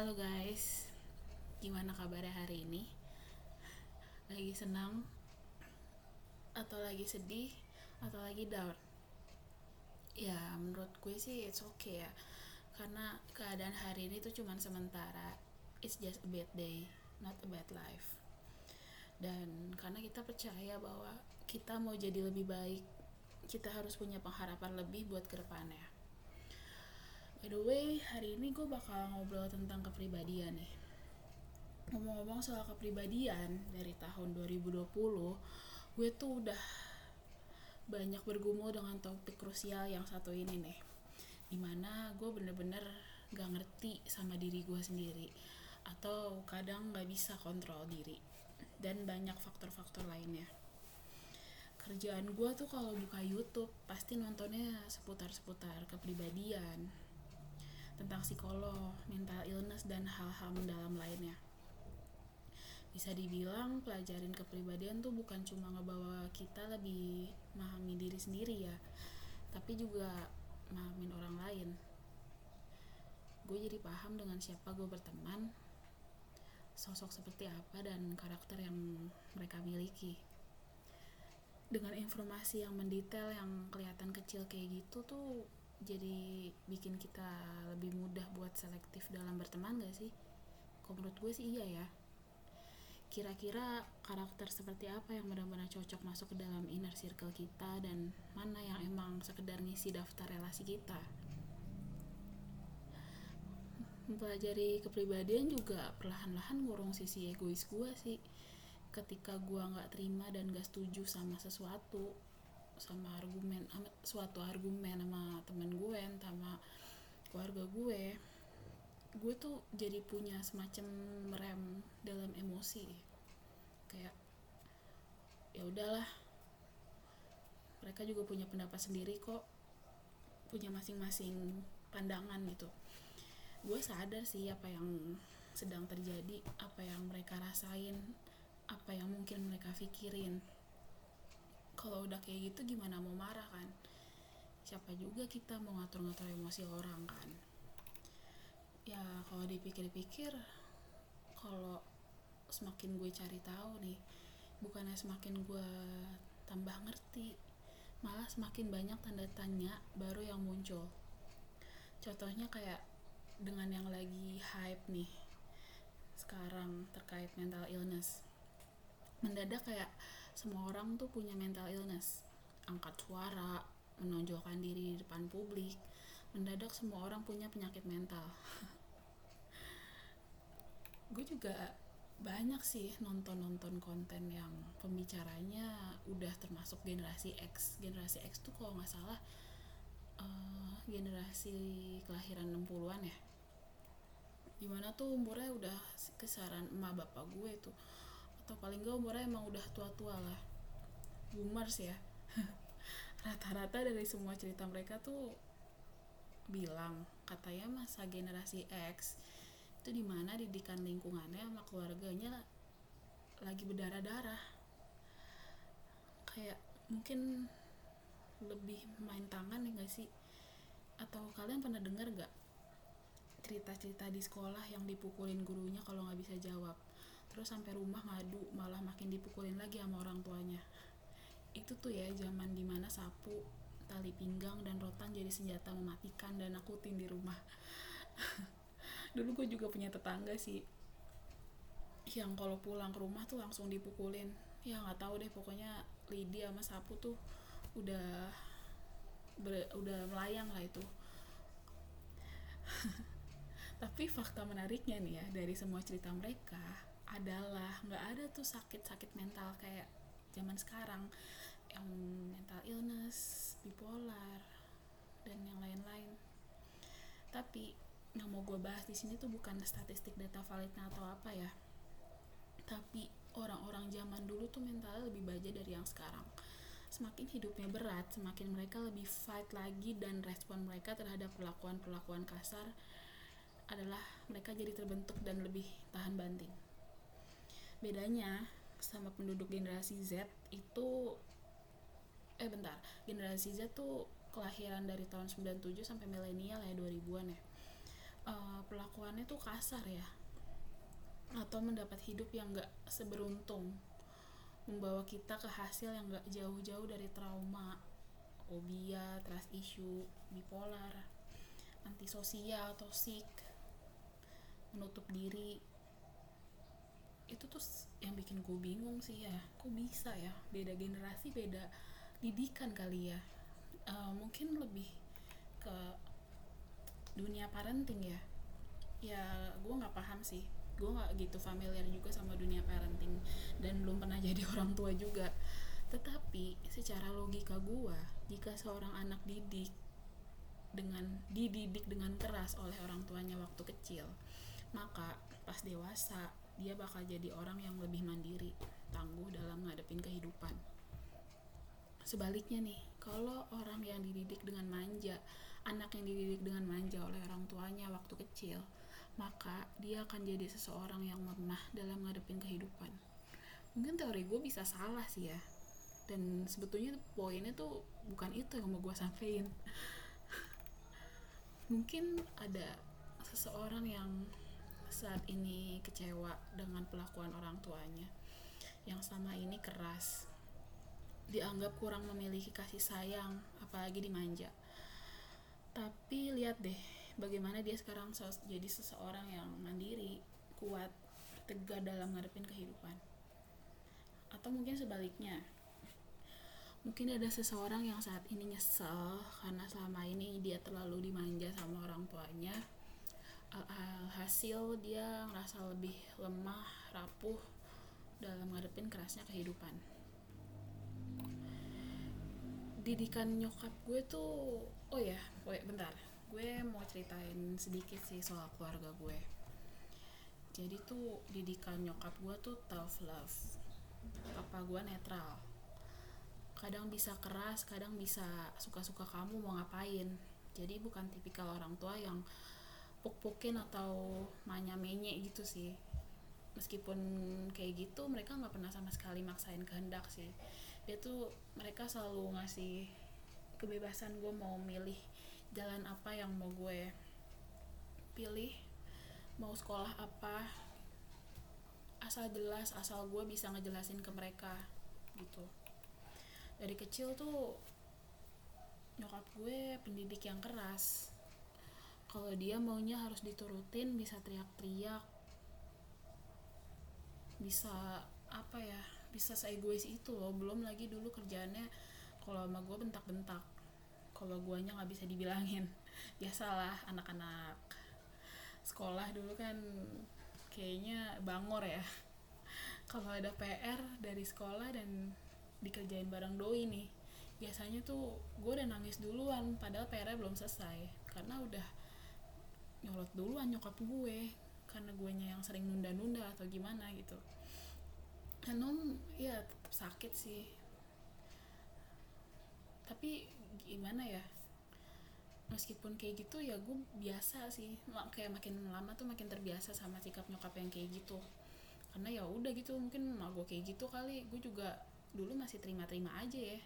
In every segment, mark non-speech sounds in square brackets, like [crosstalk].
Halo guys, gimana kabarnya hari ini? Lagi senang? Atau lagi sedih? Atau lagi down? Ya, menurut gue sih it's okay ya Karena keadaan hari ini tuh cuman sementara It's just a bad day, not a bad life Dan karena kita percaya bahwa kita mau jadi lebih baik Kita harus punya pengharapan lebih buat ke depannya By the way, hari ini gue bakal ngobrol tentang kepribadian nih. Ngomong-ngomong soal kepribadian, dari tahun 2020, gue tuh udah banyak bergumul dengan topik krusial yang satu ini nih. Di mana gue bener-bener gak ngerti sama diri gue sendiri. Atau kadang gak bisa kontrol diri. Dan banyak faktor-faktor lainnya kerjaan gue tuh kalau buka YouTube pasti nontonnya seputar-seputar kepribadian, tentang psikolog, mental illness, dan hal-hal mendalam lainnya. Bisa dibilang pelajarin kepribadian tuh bukan cuma ngebawa kita lebih memahami diri sendiri ya, tapi juga memahamin orang lain. Gue jadi paham dengan siapa gue berteman, sosok seperti apa, dan karakter yang mereka miliki. Dengan informasi yang mendetail yang kelihatan kecil kayak gitu tuh jadi bikin kita lebih mudah buat selektif dalam berteman gak sih? Kok menurut gue sih iya ya. Kira-kira karakter seperti apa yang benar-benar cocok masuk ke dalam inner circle kita dan mana yang emang sekedar ngisi daftar relasi kita? Mempelajari kepribadian juga perlahan-lahan ngurung sisi egois gue sih. Ketika gue gak terima dan gak setuju sama sesuatu, sama argumen sama suatu argumen sama temen gue sama keluarga gue gue tuh jadi punya semacam rem dalam emosi. Kayak ya udahlah mereka juga punya pendapat sendiri kok punya masing-masing pandangan gitu. Gue sadar sih apa yang sedang terjadi apa yang mereka rasain apa yang mungkin mereka pikirin kalau udah kayak gitu gimana? Mau marah kan? Siapa juga kita mau ngatur-ngatur emosi orang kan? Ya kalau dipikir-pikir kalau semakin gue cari tahu nih bukannya semakin gue tambah ngerti malah semakin banyak tanda tanya baru yang muncul. Contohnya kayak dengan yang lagi hype nih sekarang terkait mental illness. Mendadak kayak semua orang tuh punya mental illness. Angkat suara menonjolkan diri di depan publik mendadak semua orang punya penyakit mental. [laughs] Gue juga banyak sih nonton-nonton konten yang pembicaranya udah termasuk generasi X. Generasi X tuh kalau nggak salah uh, generasi kelahiran 60-an ya. Di mana tuh umurnya udah kisaran emak bapak gue tuh atau paling gak umurnya emang udah tua-tua lah. Boomers ya. [laughs] Rata-rata dari semua cerita mereka tuh bilang katanya masa generasi X itu di mana didikan lingkungannya sama keluarganya lagi berdarah-darah. Kayak mungkin lebih main tangan ya gak sih? Atau kalian pernah dengar gak cerita-cerita di sekolah yang dipukulin gurunya kalau nggak bisa jawab terus sampai rumah ngadu malah makin dipukulin lagi sama orang tuanya. Itu tuh ya zaman di mana sapu tali pinggang dan rotan jadi senjata mematikan dan nakutin di rumah. [laughs] Dulu gue juga punya tetangga sih yang kalau pulang ke rumah tuh langsung dipukulin. Ya nggak tahu deh pokoknya lidi sama sapu tuh udah ber, udah melayang lah itu. [laughs] Tapi fakta menariknya nih ya dari semua cerita mereka adalah nggak ada tuh sakit-sakit mental kayak zaman sekarang yang mental illness, bipolar dan yang lain-lain. Tapi yang mau gue bahas di sini tuh bukan statistik data validnya atau apa ya. Tapi orang-orang zaman dulu tuh mentalnya lebih baja dari yang sekarang. Semakin hidupnya berat, semakin mereka lebih fight lagi dan respon mereka terhadap perlakuan-perlakuan kasar adalah mereka jadi terbentuk dan lebih tahan banting bedanya sama penduduk generasi Z itu eh bentar. Generasi Z tuh kelahiran dari tahun 97 sampai milenial ya 2000-an ya. Uh, kesannya tuh kasar ya. Atau mendapat hidup yang gak seberuntung. Membawa kita ke hasil yang gak jauh-jauh dari trauma fobia, trust issue, bipolar, antisosial, toxic, menutup diri itu tuh yang bikin gue bingung sih ya. Kok bisa ya? Beda generasi beda didikan kali ya. Uh, mungkin lebih ke dunia parenting ya. Ya gue nggak paham sih. Gue nggak gitu familiar juga sama dunia parenting dan belum pernah [laughs] jadi orang tua juga. Tetapi secara logika gue jika seorang anak didik dengan dididik dengan keras oleh orang tuanya waktu kecil maka pas dewasa dia bakal jadi orang yang lebih mandiri tangguh dalam ngadepin kehidupan. Sebaliknya nih kalau orang yang dididik dengan manja anak yang dididik dengan manja oleh orang tuanya waktu kecil maka dia akan jadi seseorang yang lemah dalam ngadepin kehidupan. Mungkin teori gue bisa salah sih ya. Dan sebetulnya poinnya tuh bukan itu yang mau gue sampein [laughs] mungkin ada seseorang yang saat ini kecewa dengan pelakuan orang tuanya. Yang sama ini keras dianggap kurang memiliki kasih sayang apalagi dimanja tapi lihat deh bagaimana dia sekarang jadi seseorang yang mandiri kuat tegar dalam ngadepin kehidupan. Atau mungkin sebaliknya mungkin ada seseorang yang saat ini nyesel karena selama ini dia terlalu dimanja sama orang tuanya hasil dia ngerasa lebih lemah rapuh dalam ngadepin kerasnya kehidupan. Didikan nyokap gue tuh oh ya oh ya bentar. Gue mau ceritain sedikit sih soal keluarga gue. Jadi tuh didikan nyokap gue tuh tough love. Papa gue netral. Kadang bisa keras kadang bisa suka-suka kamu mau ngapain. Jadi bukan tipikal orang tua yang puk-pukin atau manya-menye gitu sih. Meskipun kayak gitu mereka nggak pernah sama sekali maksain kehendak sih. Dia tuh mereka selalu ngasih kebebasan gue mau milih jalan apa yang mau gue pilih mau sekolah apa asal jelas asal gue bisa ngejelasin ke mereka gitu. Dari kecil tuh nyokap gue pendidik yang keras kalau dia maunya harus diturutin bisa teriak-teriak. Bisa apa ya bisa seegois itu loh. Belum lagi dulu kerjaannya kalau sama gue bentak-bentak. Kalau guanya nggak bisa dibilangin. [laughs] Biasalah anak-anak sekolah dulu kan kayaknya bangor ya. [laughs] Kalau ada PR dari sekolah dan dikerjain bareng doi nih biasanya tuh gue udah nangis duluan padahal PR-nya belum selesai. Karena udah nyolot duluan nyokap gue karena guanya yang sering nunda-nunda atau gimana gitu. Kan ya tetap sakit sih. Tapi gimana ya meskipun kayak gitu ya gue biasa sih. Kayak makin lama tuh makin terbiasa sama sikap nyokap yang kayak gitu. Karena ya udah gitu mungkin mau gue kayak gitu kali. Gue juga dulu masih terima-terima aja ya.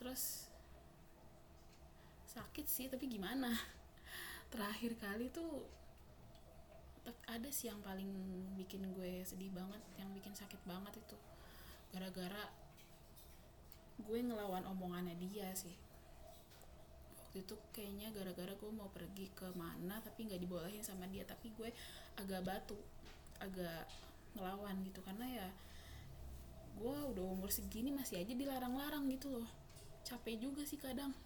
Terus sakit sih tapi gimana terakhir kali tuh ada sih yang paling bikin gue sedih banget yang bikin sakit banget itu. Gara-gara gue ngelawan omongannya dia sih. Waktu itu kayaknya gara-gara gue mau pergi ke mana tapi nggak dibolehin sama dia. Tapi gue agak batu agak ngelawan gitu. Karena ya gue udah umur segini masih aja dilarang-larang gitu loh. Capek juga sih kadang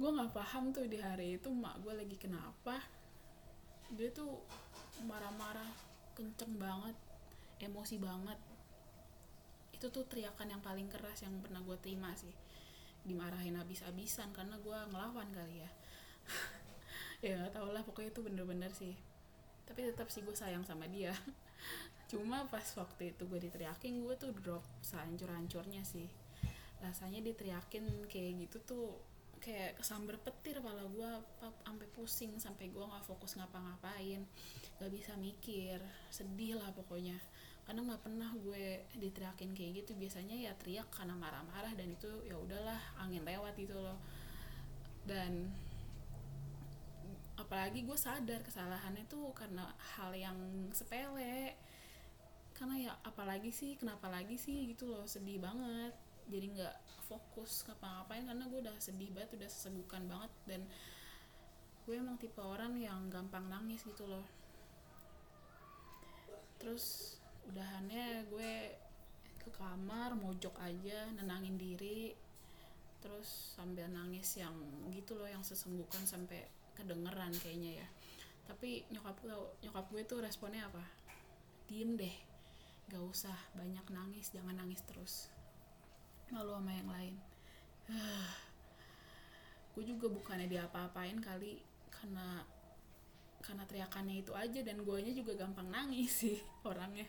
gue nggak paham tuh di hari itu mak gue lagi kenapa. Dia tuh marah-marah kenceng banget emosi banget. Itu tuh teriakan yang paling keras yang pernah gue terima sih. Dimarahin habis-habisan karena gue ngelawan kali ya. [laughs] Ya tau lah pokoknya itu bener-bener sih. Tapi tetap sih gue sayang sama dia. [laughs] Cuma pas waktu itu gue diteriakin gue tuh drop sehancur-hancurnya sih. Rasanya diteriakin kayak gitu tuh kayak kesamber petir pala gue sampai pusing sampai gue nggak fokus ngapa-ngapain gak bisa mikir. Sedih lah pokoknya. Karena nggak pernah gue diteriakin kayak gitu. Biasanya ya teriak karena marah-marah dan itu ya udahlah angin lewat gitu loh. Dan apalagi gue sadar kesalahannya tuh karena hal yang sepele. Karena ya apalagi sih kenapa lagi sih gitu loh sedih banget jadi nggak fokus ngapa-ngapain karena gue udah sedih banget udah sesegukan banget. Dan gue emang tipe orang yang gampang nangis gitu loh. Terus udahannya gue ke kamar mojok aja nenangin diri. Terus sambil nangis yang gitu loh yang sesenggukan sampai kedengeran kayaknya ya. Tapi nyokap gue nyokap gue tuh responnya apa? Diem deh. Gak usah banyak nangis jangan nangis terus malu sama yang lain. Gue juga bukannya diapa-apain kali karena karena teriakannya itu aja dan guanya juga gampang nangis sih [laughs] orangnya.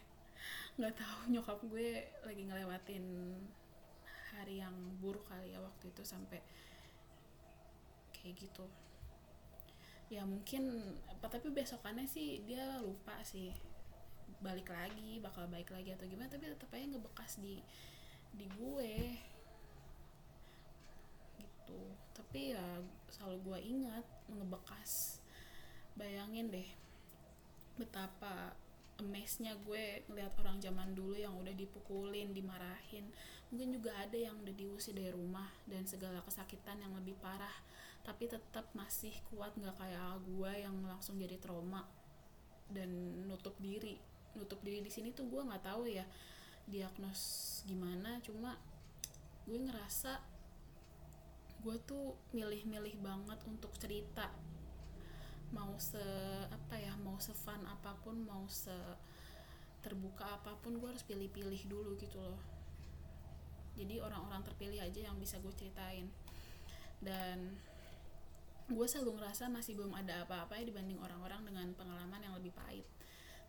Nggak tahu nyokap gue lagi ngelewatin hari yang buruk kali ya waktu itu sampai kayak gitu. Ya mungkin apa tapi besokannya sih dia lupa sih. Balik lagi bakal baik lagi atau gimana tapi tetap aja ngebekas di di gue. Gitu. Tapi ya selalu gue ingat ngebekas. Bayangin deh betapa amazed-nya gue ngeliat orang zaman dulu yang udah dipukulin, dimarahin. Mungkin juga ada yang udah diusir dari rumah dan segala kesakitan yang lebih parah. Tapi tetap masih kuat nggak kayak gue yang langsung jadi trauma dan nutup diri. Nutup diri di sini tuh gue nggak tahu ya diagnos gimana cuma gue ngerasa gue tuh milih-milih banget untuk cerita. Mau se apa ya mau se fun apa pun mau se terbuka apa pun gue harus pilih-pilih dulu gitu loh. Jadi orang-orang terpilih aja yang bisa gue ceritain. Dan gue selalu ngerasa masih belum ada apa-apa ya dibanding orang-orang dengan pengalaman yang lebih pahit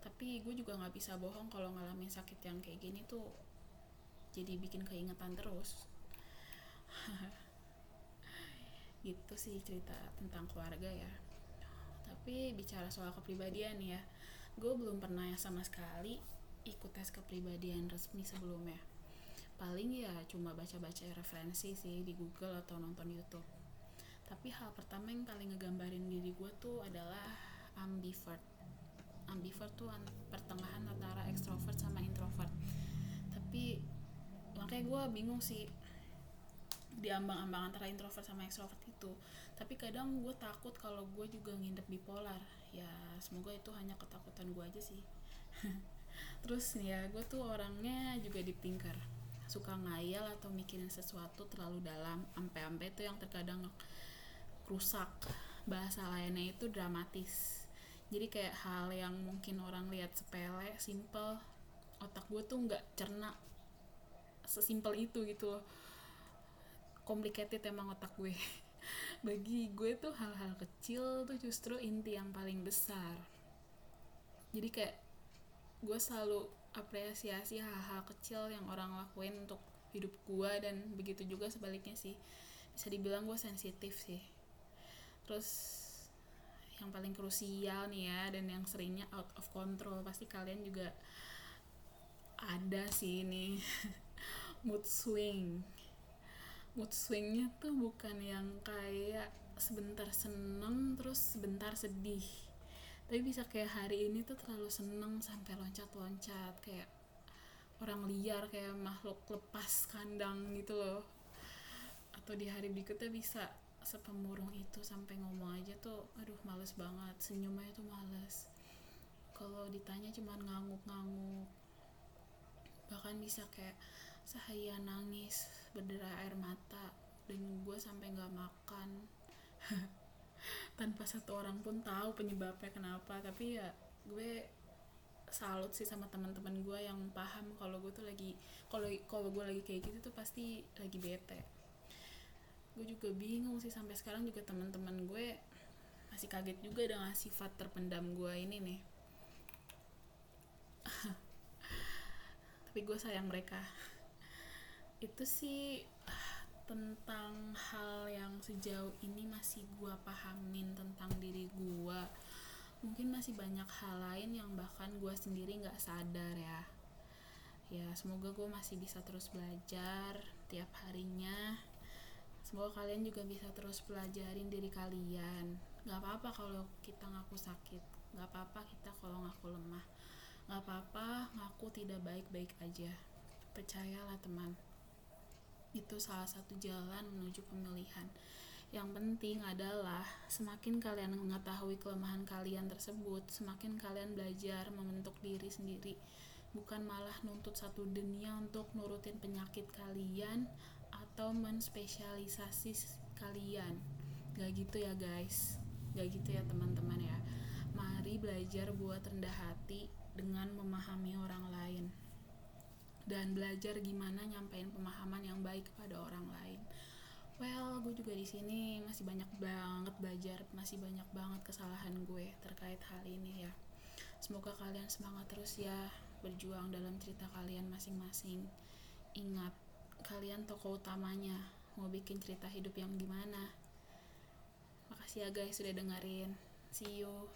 tapi gue juga nggak bisa bohong kalau ngalamin sakit yang kayak gini tuh jadi bikin keingetan terus. [laughs] Gitu sih cerita tentang keluarga ya. Tapi bicara soal kepribadian ya gue belum pernah sama sekali ikut tes kepribadian resmi sebelumnya. Paling ya cuma baca-baca referensi sih di Google atau nonton YouTube. Tapi hal pertama yang paling ngegambarin diri gue tuh adalah ambivert ambivert tuh pertengahan antara ekstrovert sama introvert. Tapi makanya gue bingung sih di ambang-ambang antara introvert sama ekstrovert itu. Tapi kadang gue takut kalau gue juga ngindep bipolar. Ya semoga itu hanya ketakutan gue aja sih. [laughs] Terus nih ya gue tuh orangnya juga dipingkar suka ngayal atau mikirin sesuatu terlalu dalam ampe-ampe itu yang terkadang rusak bahasa lainnya itu dramatis jadi kayak hal yang mungkin orang lihat sepele simple otak gue tuh nggak cerna sesimpel itu gitu loh. Complicated emang otak gue. [laughs] Bagi gue tuh hal-hal kecil tuh justru inti yang paling besar. Jadi kayak gue selalu apresiasi hal-hal kecil yang orang lakuin untuk hidup gue dan begitu juga sebaliknya sih. Bisa dibilang gue sensitif sih. Terus yang paling krusial nih ya dan yang seringnya out of control. Pasti kalian juga ada sih ini [laughs] mood swing. Mood swingnya tuh bukan yang kayak sebentar seneng terus sebentar sedih. Tapi bisa kayak hari ini tuh terlalu seneng sampai loncat-loncat kayak orang liar kayak makhluk lepas kandang gitu loh. Atau di hari berikutnya bisa sepemurung itu sampai ngomong aja tuh aduh males banget. Senyumnya tuh males. Kalau ditanya cuman ngangguk-ngangguk. Bahkan bisa kayak sehaya nangis berderai air mata dan gue sampai nggak makan. [laughs] Tanpa satu orang pun tahu penyebabnya kenapa. Tapi ya gue salut sih sama teman-teman gue yang paham kalau gue tuh lagi kalau kalau gue lagi kayak gitu tuh pasti lagi bete gue juga bingung sih sampai sekarang juga teman-teman gue masih kaget juga dengan sifat terpendam gue ini nih. [laughs] Tapi gue sayang mereka. Itu sih tentang hal yang sejauh ini masih gue pahamin tentang diri gue mungkin masih banyak hal lain yang bahkan gue sendiri nggak sadar ya. Ya semoga gue masih bisa terus belajar tiap harinya semoga kalian juga bisa terus pelajarin diri kalian. Nggak apa-apa kalau kita ngaku sakit. Nggak apa-apa kita kalau ngaku lemah. Nggak apa-apa ngaku tidak baik-baik aja. Percayalah teman. Itu salah satu jalan menuju pemilihan. Yang penting adalah semakin kalian mengetahui kelemahan kalian tersebut, semakin kalian belajar membentuk diri sendiri, bukan malah nuntut satu dunia untuk nurutin penyakit kalian atau menspesialisasi kalian. Gak gitu ya guys, gak gitu ya teman-teman ya. Mari belajar buat rendah hati dengan memahami orang lain. Dan belajar gimana nyampein pemahaman yang baik kepada orang lain. Well gue juga di sini masih banyak banget belajar masih banyak banget kesalahan gue terkait hal ini ya. Semoga kalian semangat terus ya berjuang dalam cerita kalian masing-masing. Ingat kalian tokoh utamanya. Mau bikin cerita hidup yang gimana. Makasih ya guys sudah dengerin. See you